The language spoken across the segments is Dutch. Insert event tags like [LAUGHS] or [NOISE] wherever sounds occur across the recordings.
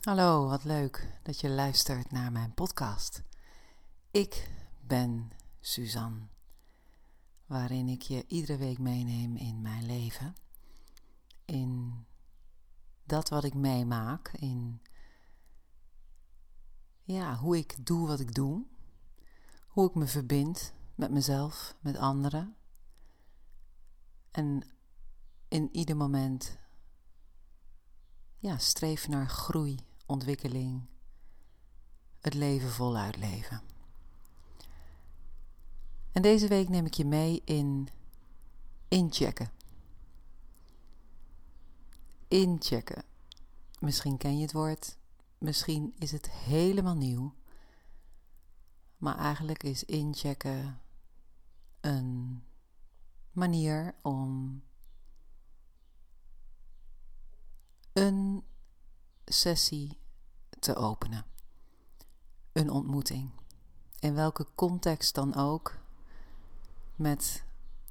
Hallo, wat leuk dat je luistert naar mijn podcast. Ik ben Suzanne, waarin ik je iedere week meeneem in mijn leven, in dat wat ik meemaak, in ja, hoe ik doe wat ik doe, hoe ik me verbind met mezelf, met anderen. En in ieder moment ja, streef naar groei ontwikkeling, het leven voluit leven. En deze week neem ik je mee in inchecken. Inchecken. Misschien ken je het woord, misschien is het helemaal nieuw. Maar eigenlijk is inchecken een manier om een sessie te openen. Een ontmoeting. In welke context dan ook, met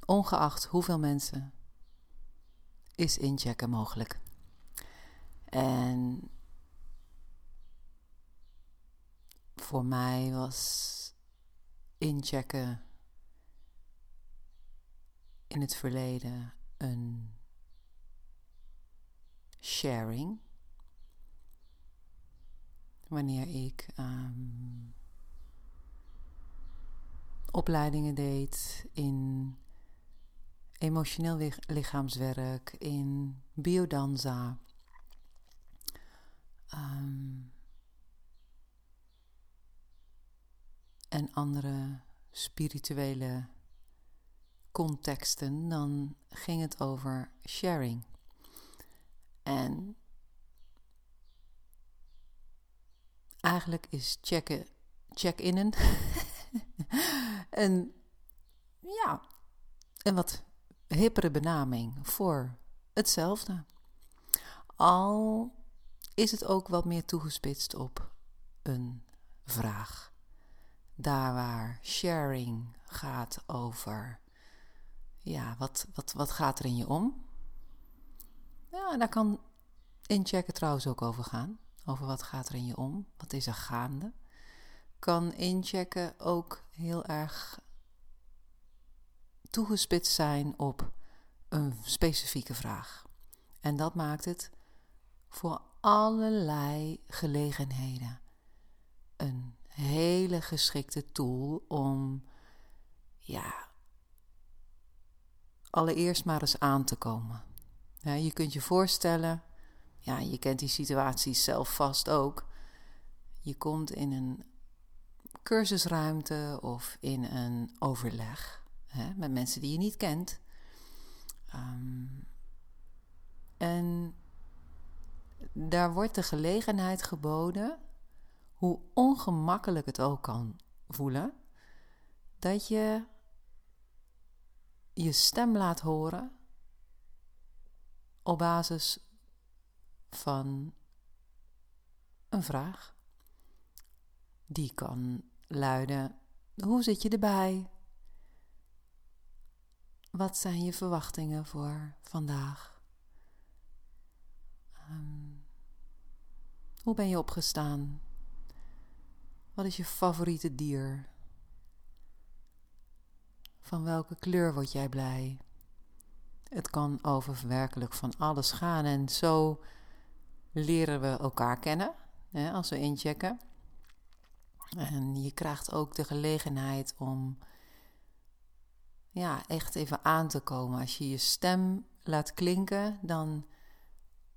ongeacht hoeveel mensen, is inchecken mogelijk. En voor mij was inchecken in het verleden een sharing wanneer ik um, opleidingen deed in emotioneel lichaamswerk, in biodanza. Um, en andere spirituele contexten, dan ging het over sharing. En Eigenlijk is checken, check-innen. [LAUGHS] en ja, een wat hippere benaming voor hetzelfde. Al is het ook wat meer toegespitst op een vraag. Daar waar sharing gaat over, ja, wat, wat, wat gaat er in je om? Ja, daar kan inchecken trouwens ook over gaan over wat gaat er in je om, wat is er gaande, kan inchecken ook heel erg toegespitst zijn op een specifieke vraag. En dat maakt het voor allerlei gelegenheden een hele geschikte tool om, ja, allereerst maar eens aan te komen. Je kunt je voorstellen ja, je kent die situaties zelf vast ook. Je komt in een cursusruimte of in een overleg hè, met mensen die je niet kent. Ehm, en daar wordt de gelegenheid geboden, hoe ongemakkelijk het ook kan voelen, dat je je stem laat horen op basis van een vraag. Die kan luiden: Hoe zit je erbij? Wat zijn je verwachtingen voor vandaag? Ehm, hoe ben je opgestaan? Wat is je favoriete dier? Van welke kleur word jij blij? Het kan over werkelijk van alles gaan en zo leren we elkaar kennen hè, als we inchecken. En je krijgt ook de gelegenheid om ja, echt even aan te komen. Als je je stem laat klinken, dan,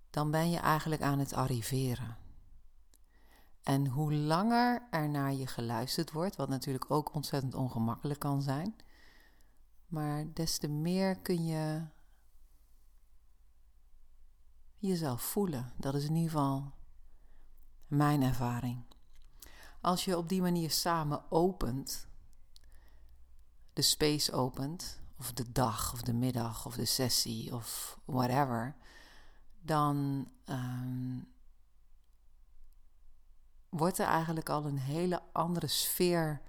dan ben je eigenlijk aan het arriveren. En hoe langer er naar je geluisterd wordt, wat natuurlijk ook ontzettend ongemakkelijk kan zijn, maar des te meer kun je jezelf voelen. Dat is in ieder geval mijn ervaring. Als je op die manier samen opent, de space opent, of de dag, of de middag, of de sessie, of whatever, dan ehm, wordt er eigenlijk al een hele andere sfeer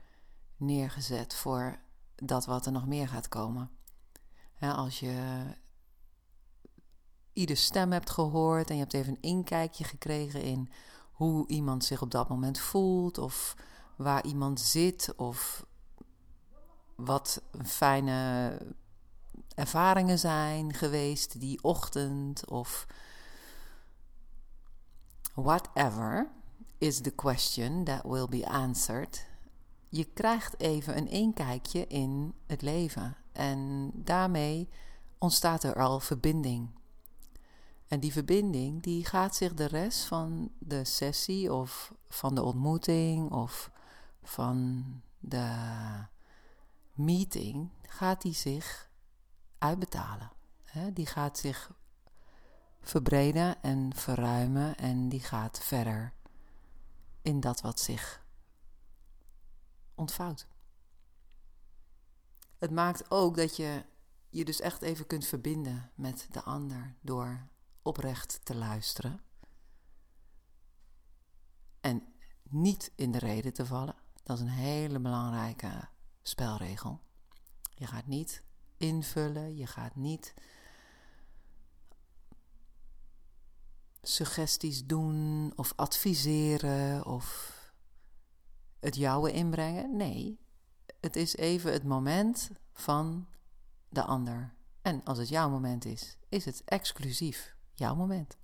neergezet voor dat wat er nog meer gaat komen. als je ieder stem hebt gehoord en je hebt even een inkijkje gekregen in hoe iemand zich op dat moment voelt, of waar iemand zit, of wat fijne ervaringen zijn geweest die ochtend, of whatever is the question that will be answered. Je krijgt even een inkijkje in het leven en daarmee ontstaat er al verbinding. En die verbinding die gaat zich de rest van de sessie of van de ontmoeting of van de meeting, gaat die zich uitbetalen. Die gaat zich verbreden en verruimen en die gaat verder in dat wat zich ontvouwt. Het maakt ook dat je je dus echt even kunt verbinden met de ander door oprecht te luisteren. En niet in de reden te vallen. Dat is een hele belangrijke spelregel. Je gaat niet invullen, je gaat niet suggesties doen of adviseren of het jouwe inbrengen. Nee, het is even het moment van de ander. En als het jouw moment is, is het exclusief jouw moment.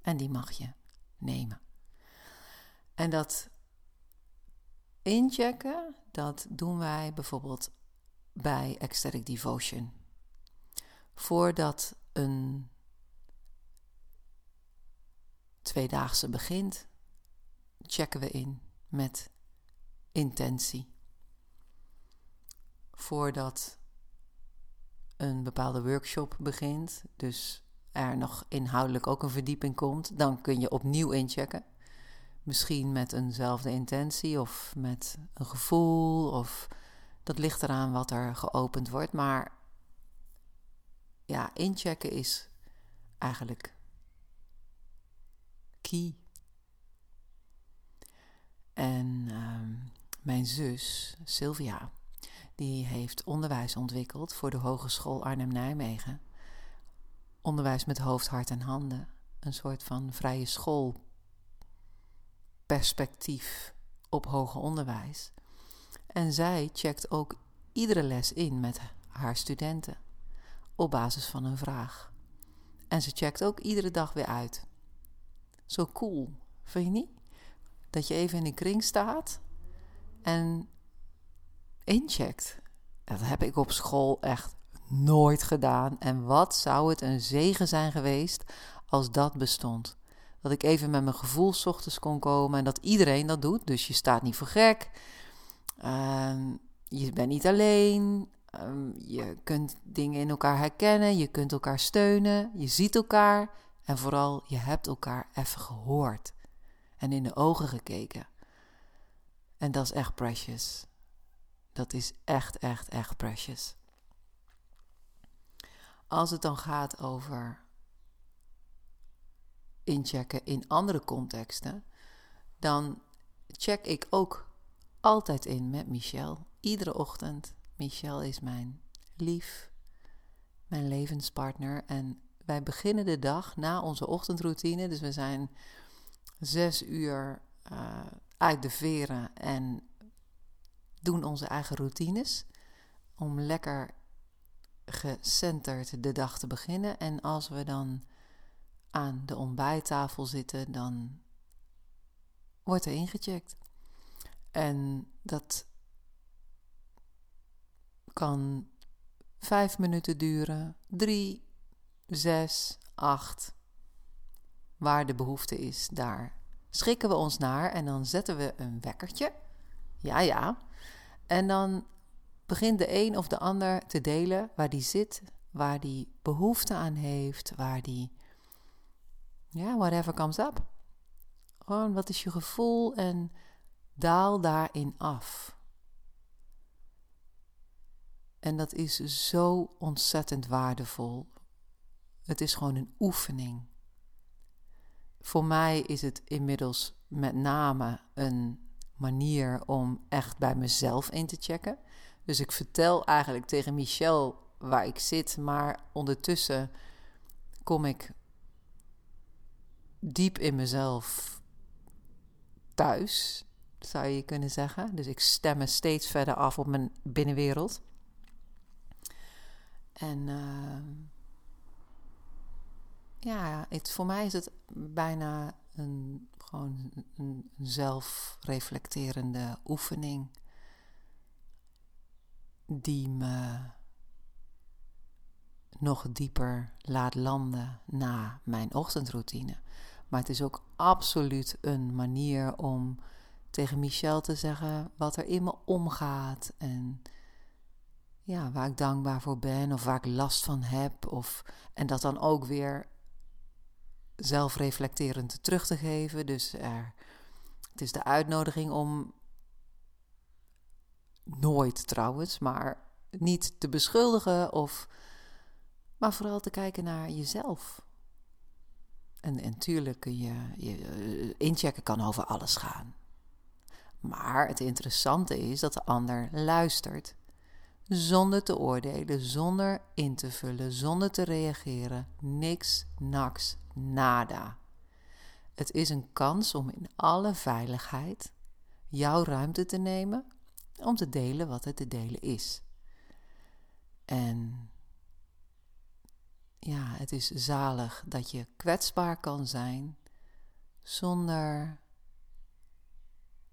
En die mag je nemen. En dat inchecken, dat doen wij bijvoorbeeld bij Ecstatic Devotion. Voordat een tweedaagse begint, checken we in met intentie. Voordat een bepaalde workshop begint, dus er nog inhoudelijk ook een verdieping komt, dan kun je opnieuw inchecken. Misschien met eenzelfde intentie of met een gevoel, of dat ligt eraan wat er geopend wordt. Maar ja, inchecken is eigenlijk key. En ehm, mijn zus, Sylvia, die heeft onderwijs ontwikkeld voor de Hogeschool Arnhem-Nijmegen. Onderwijs met hoofd, hart en handen. Een soort van vrije schoolperspectief op hoger onderwijs. En zij checkt ook iedere les in met haar studenten op basis van een vraag. En ze checkt ook iedere dag weer uit. Zo cool, vind je niet? Dat je even in een kring staat en incheckt. Dat heb ik op school echt nooit gedaan. En wat zou het een zegen zijn geweest als dat bestond? Dat ik even met mijn gevoel ochtends kon komen en dat iedereen dat doet. Dus je staat niet voor gek. Ehm, je bent niet alleen. Ehm, je kunt dingen in elkaar herkennen. Je kunt elkaar steunen. Je ziet elkaar. En vooral, je hebt elkaar even gehoord. En in de ogen gekeken. En dat is echt precious. Dat is echt, echt, echt precious. Als het dan gaat over inchecken in andere contexten, dan check ik ook altijd in met Michel. Iedere ochtend. Michel is mijn lief, mijn levenspartner. En wij beginnen de dag na onze ochtendroutine. Dus we zijn zes uur uh, uit de veren en doen onze eigen routines. Om lekker gecenterd de dag te beginnen. En als we dan aan de ontbijttafel zitten, dan wordt er ingecheckt. En dat kan vijf minuten duren, drie, zes, acht. Waar de behoefte is, daar schikken we ons naar en dan zetten we een wekkertje. Ja, ja. En dan begint de een of de ander te delen waar die zit, waar die behoefte aan heeft, waar die, ja, whatever comes up. Gewoon, wat is je gevoel en daal daarin af. En dat is zo ontzettend waardevol. Het is gewoon een oefening. Voor mij is het inmiddels met name een manier om echt bij mezelf in te checken. Dus ik vertel eigenlijk tegen Michel waar ik zit, maar ondertussen kom ik diep in mezelf thuis, zou je kunnen zeggen. Dus ik stem me steeds verder af op mijn binnenwereld. En uh, ja, het, voor mij is het bijna een, gewoon een zelfreflecterende oefening die me nog dieper laat landen na mijn ochtendroutine. Maar het is ook absoluut een manier om tegen Michel te zeggen wat er in me omgaat en ja, waar ik dankbaar voor ben of waar ik last van heb. Of, en dat dan ook weer zelfreflecterend terug te geven. Dus er, het is de uitnodiging om nooit trouwens, maar niet te beschuldigen of maar vooral te kijken naar jezelf. En, en tuurlijk kun je, je eh, inchecken kan over alles gaan. Maar het interessante is dat de ander luistert zonder te oordelen, zonder in te vullen, zonder te reageren. Niks, naks, nada. Het is een kans om in alle veiligheid jouw ruimte te nemen om te delen wat het te delen is. En ja, het is zalig dat je kwetsbaar kan zijn zonder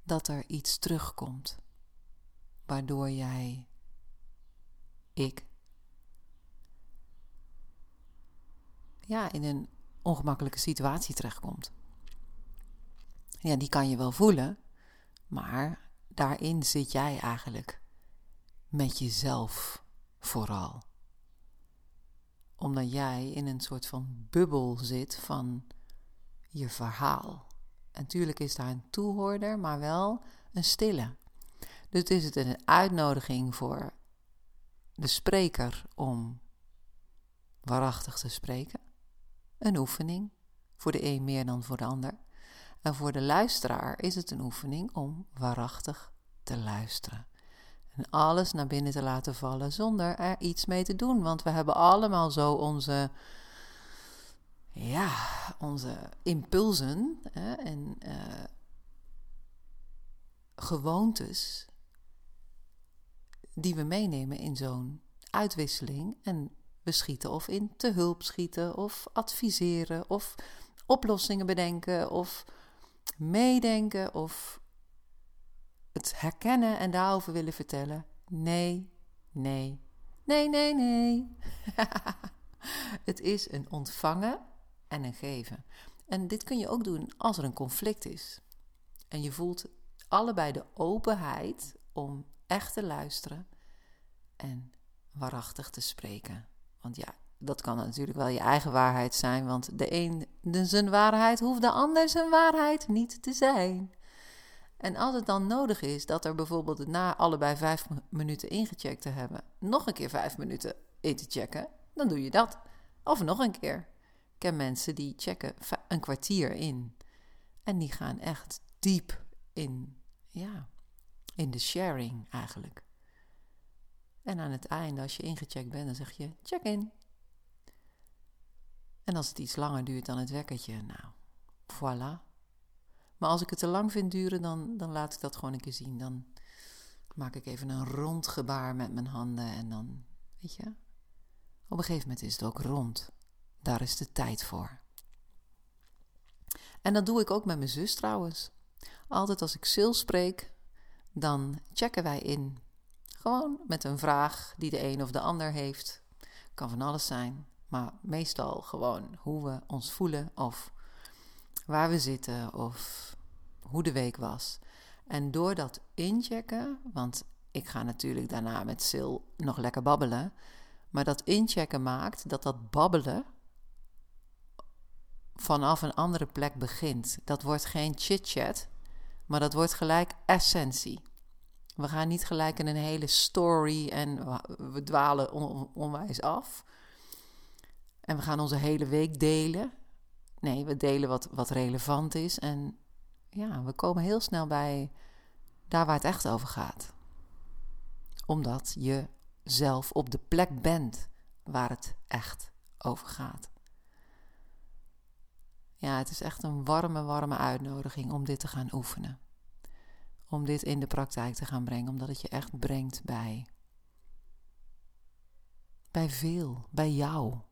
dat er iets terugkomt, waardoor jij, ik, ja, in een ongemakkelijke situatie terechtkomt. Ja, die kan je wel voelen, maar daarin zit jij eigenlijk met jezelf vooral omdat jij in een soort van bubbel zit van je verhaal. En natuurlijk is daar een toehoorder, maar wel een stille. Dus is het een uitnodiging voor de spreker om waarachtig te spreken. Een oefening, voor de een meer dan voor de ander. En voor de luisteraar is het een oefening om waarachtig te luisteren. En alles naar binnen te laten vallen zonder er iets mee te doen. Want we hebben allemaal zo onze, ja, onze impulsen hè, en uh, gewoontes die we meenemen in zo'n uitwisseling. En we schieten of in te hulp schieten of adviseren of oplossingen bedenken of meedenken of het herkennen en daarover willen vertellen. Nee, nee, nee, nee, nee. [LAUGHS] het is een ontvangen en een geven. En dit kun je ook doen als er een conflict is. En je voelt allebei de openheid om echt te luisteren en waarachtig te spreken. Want ja, dat kan natuurlijk wel je eigen waarheid zijn, want de een de zijn waarheid hoeft de ander zijn waarheid niet te zijn. En als het dan nodig is dat er bijvoorbeeld na allebei vijf minuten ingecheckt te hebben, nog een keer vijf minuten in te checken, dan doe je dat. Of nog een keer. Ik ken mensen die checken een kwartier in. En die gaan echt diep in, ja, in de sharing eigenlijk. En aan het einde, als je ingecheckt bent, dan zeg je check in. En als het iets langer duurt dan het wekkertje, nou, voilà, maar als ik het te lang vind duren, dan, dan laat ik dat gewoon een keer zien. Dan maak ik even een rond gebaar met mijn handen en dan, weet je, op een gegeven moment is het ook rond. Daar is de tijd voor. En dat doe ik ook met mijn zus trouwens. Altijd als ik Sil spreek, dan checken wij in. Gewoon met een vraag die de een of de ander heeft. Kan van alles zijn, maar meestal gewoon hoe we ons voelen of waar we zitten of hoe de week was. En door dat inchecken, want ik ga natuurlijk daarna met Sil nog lekker babbelen, maar dat inchecken maakt dat dat babbelen vanaf een andere plek begint. Dat wordt geen chit-chat, maar dat wordt gelijk essentie. We gaan niet gelijk in een hele story en we dwalen onwijs af. En we gaan onze hele week delen. Nee, we delen wat, wat relevant is. En ja, we komen heel snel bij daar waar het echt over gaat. Omdat je zelf op de plek bent waar het echt over gaat. Ja, het is echt een warme, warme uitnodiging om dit te gaan oefenen. Om dit in de praktijk te gaan brengen, omdat het je echt brengt bij. Bij veel, bij jou.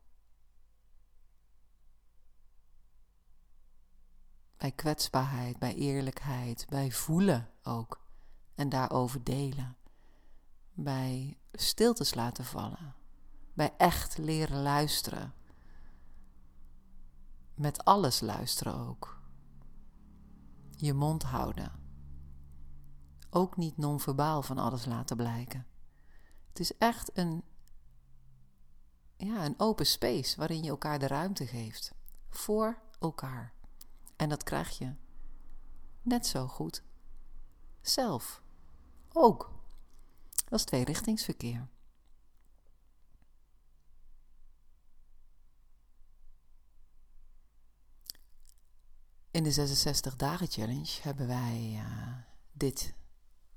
Bij kwetsbaarheid, bij eerlijkheid, bij voelen ook. En daarover delen. Bij stiltes laten vallen. Bij echt leren luisteren. Met alles luisteren ook. Je mond houden. Ook niet non-verbaal van alles laten blijken. Het is echt een, ja, een open space waarin je elkaar de ruimte geeft. Voor elkaar. En dat krijg je net zo goed zelf. Ook. Dat is tweerichtingsverkeer. In de 66 dagen challenge hebben wij uh, dit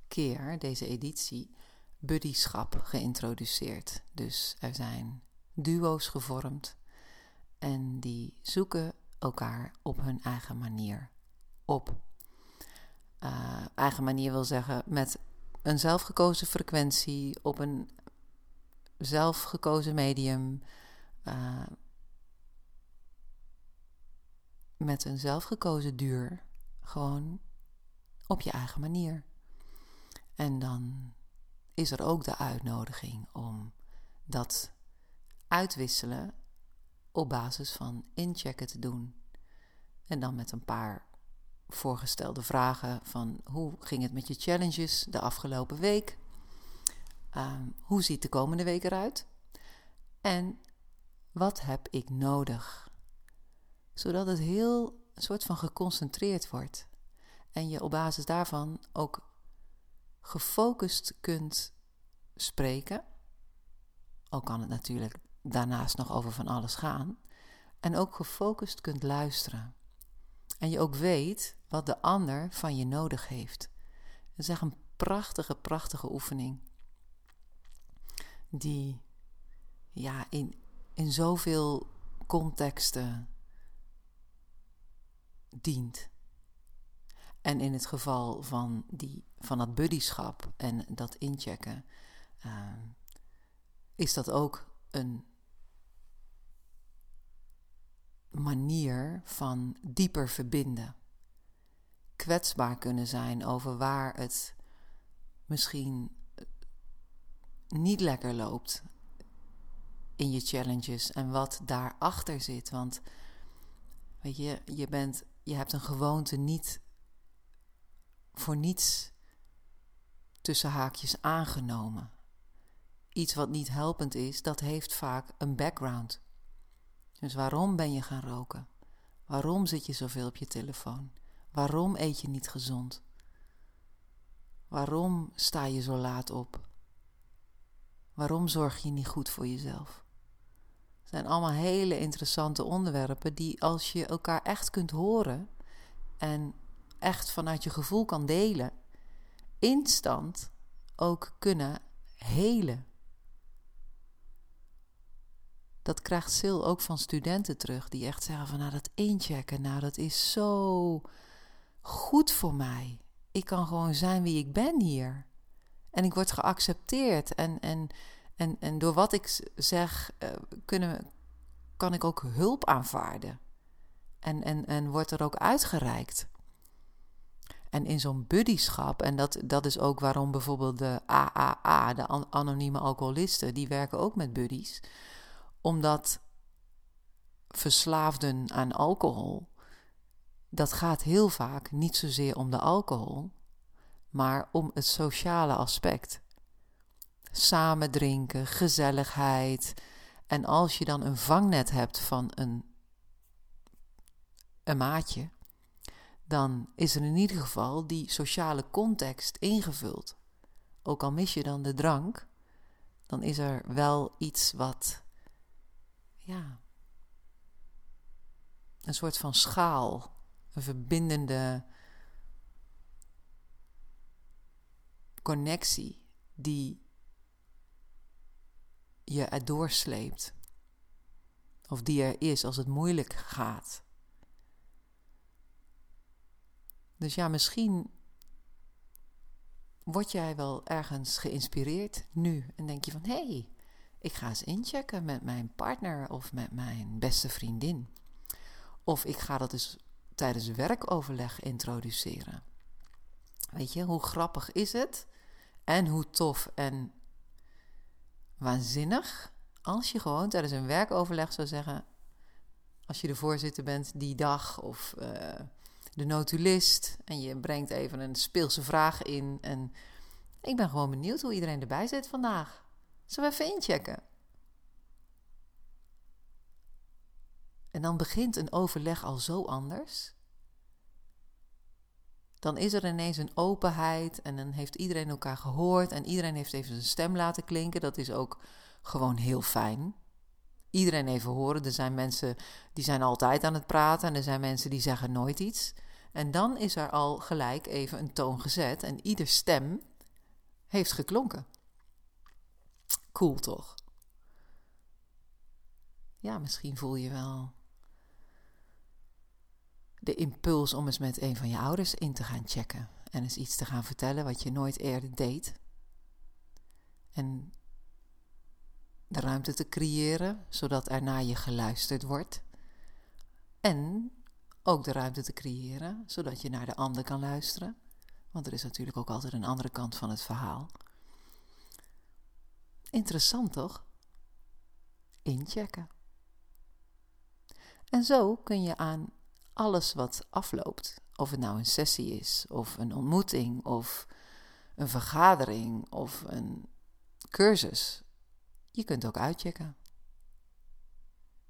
keer, deze editie, buddyschap geïntroduceerd. Dus er zijn duo's gevormd en die zoeken elkaar op hun eigen manier op. Uh, eigen manier wil zeggen met een zelfgekozen frequentie, op een zelfgekozen medium, uh, met een zelfgekozen duur, gewoon op je eigen manier. En dan is er ook de uitnodiging om dat uitwisselen op basis van inchecken te doen. En dan met een paar voorgestelde vragen van hoe ging het met je challenges de afgelopen week? Uh, hoe ziet de komende week eruit? En wat heb ik nodig? Zodat het heel een soort van geconcentreerd wordt. En je op basis daarvan ook gefocust kunt spreken. Al kan het natuurlijk daarnaast nog over van alles gaan. En ook gefocust kunt luisteren. En je ook weet wat de ander van je nodig heeft. Het is echt een prachtige, prachtige oefening. Die ja, in, in zoveel contexten dient. En in het geval van, die, van dat buddyschap en dat inchecken, uh, is dat ook een manier van dieper verbinden. Kwetsbaar kunnen zijn over waar het misschien niet lekker loopt in je challenges en wat daarachter zit. Want weet je, je, bent, je hebt een gewoonte niet voor niets tussen haakjes aangenomen. Iets wat niet helpend is, dat heeft vaak een background. Dus waarom ben je gaan roken? Waarom zit je zoveel op je telefoon? Waarom eet je niet gezond? Waarom sta je zo laat op? Waarom zorg je niet goed voor jezelf? Het zijn allemaal hele interessante onderwerpen die als je elkaar echt kunt horen en echt vanuit je gevoel kan delen, instant ook kunnen helen. Dat krijgt Sil ook van studenten terug, die echt zeggen van nou dat inchecken, nou dat is zo goed voor mij. Ik kan gewoon zijn wie ik ben hier. En ik word geaccepteerd. En, en, en, en door wat ik zeg, uh, kunnen, kan ik ook hulp aanvaarden. En, en, en wordt er ook uitgereikt. En in zo'n buddyschap, en dat, dat is ook waarom bijvoorbeeld de AAA, de anonieme alcoholisten, die werken ook met buddies. Omdat verslaafden aan alcohol, dat gaat heel vaak niet zozeer om de alcohol, maar om het sociale aspect. Samen drinken, gezelligheid. En als je dan een vangnet hebt van een, een maatje, dan is er in ieder geval die sociale context ingevuld. Ook al mis je dan de drank, dan is er wel iets wat, ja, een soort van schaal, een verbindende connectie die je erdoor sleept. Of die er is als het moeilijk gaat. Dus ja, misschien word jij wel ergens geïnspireerd nu en denk je van hé, hey, ik ga eens inchecken met mijn partner of met mijn beste vriendin. Of ik ga dat dus tijdens werkoverleg introduceren. Weet je, hoe grappig is het? En hoe tof en waanzinnig als je gewoon tijdens een werkoverleg zou zeggen: als je de voorzitter bent die dag of uh, de notulist en je brengt even een speelse vraag in en ik ben gewoon benieuwd hoe iedereen erbij zit vandaag. Zullen we even inchecken? En dan begint een overleg al zo anders. Dan is er ineens een openheid en dan heeft iedereen elkaar gehoord en iedereen heeft even zijn stem laten klinken. Dat is ook gewoon heel fijn. Iedereen even horen. Er zijn mensen die zijn altijd aan het praten en er zijn mensen die zeggen nooit iets. En dan is er al gelijk even een toon gezet en ieder stem heeft geklonken. Cool toch? Ja, misschien voel je wel de impuls om eens met een van je ouders in te gaan checken en eens iets te gaan vertellen wat je nooit eerder deed. En de ruimte te creëren zodat er naar je geluisterd wordt. En ook de ruimte te creëren zodat je naar de ander kan luisteren. Want er is natuurlijk ook altijd een andere kant van het verhaal. Interessant toch? Inchecken. En zo kun je aan alles wat afloopt, of het nou een sessie is, of een ontmoeting, of een vergadering, of een cursus, je kunt ook uitchecken.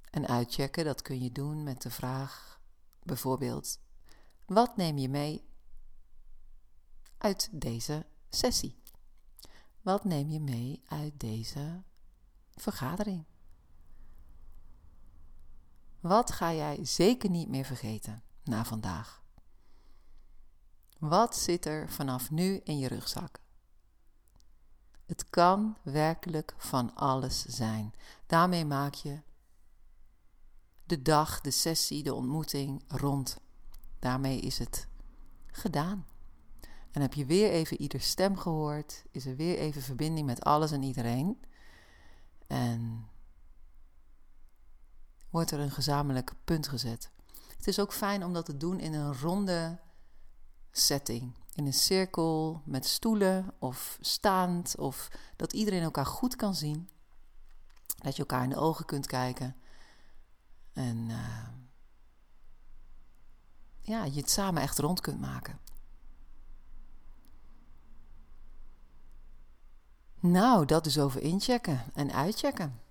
En uitchecken, dat kun je doen met de vraag bijvoorbeeld: wat neem je mee uit deze sessie? Wat neem je mee uit deze vergadering? Wat ga jij zeker niet meer vergeten na vandaag? Wat zit er vanaf nu in je rugzak? Het kan werkelijk van alles zijn. Daarmee maak je de dag, de sessie, de ontmoeting rond. Daarmee is het gedaan. En heb je weer even ieder stem gehoord, is er weer even verbinding met alles en iedereen. En wordt er een gezamenlijk punt gezet. Het is ook fijn om dat te doen in een ronde setting. In een cirkel met stoelen of staand. Of dat iedereen elkaar goed kan zien. Dat je elkaar in de ogen kunt kijken. En uh, ja, je het samen echt rond kunt maken. Nou, dat is over inchecken en uitchecken.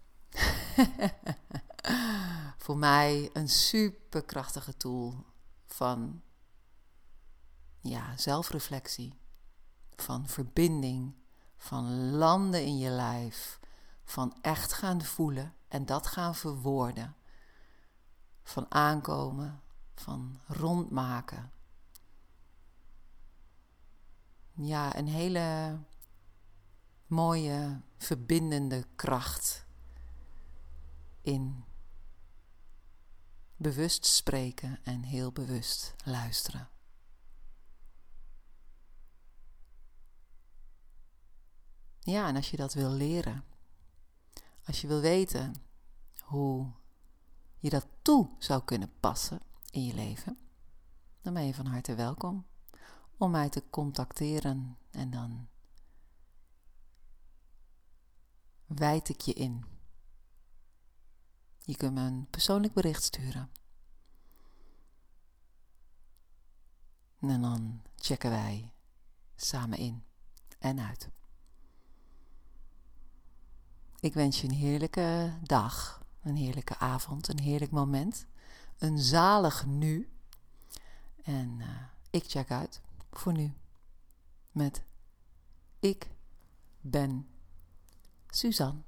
[LAUGHS] Voor mij een superkrachtige tool van ja, zelfreflectie, van verbinding, van landen in je lijf, van echt gaan voelen en dat gaan verwoorden, van aankomen, van rondmaken. Ja, een hele mooie verbindende kracht in bewust spreken en heel bewust luisteren. Ja, en als je dat wil leren, als je wil weten hoe je dat toe zou kunnen passen in je leven, dan ben je van harte welkom om mij te contacteren en dan wijd ik je in. Je kunt me een persoonlijk bericht sturen. En dan checken wij samen in en uit. Ik wens je een heerlijke dag, een heerlijke avond, een heerlijk moment, een zalig nu. En uh, ik check uit voor nu met Ik ben Suzanne.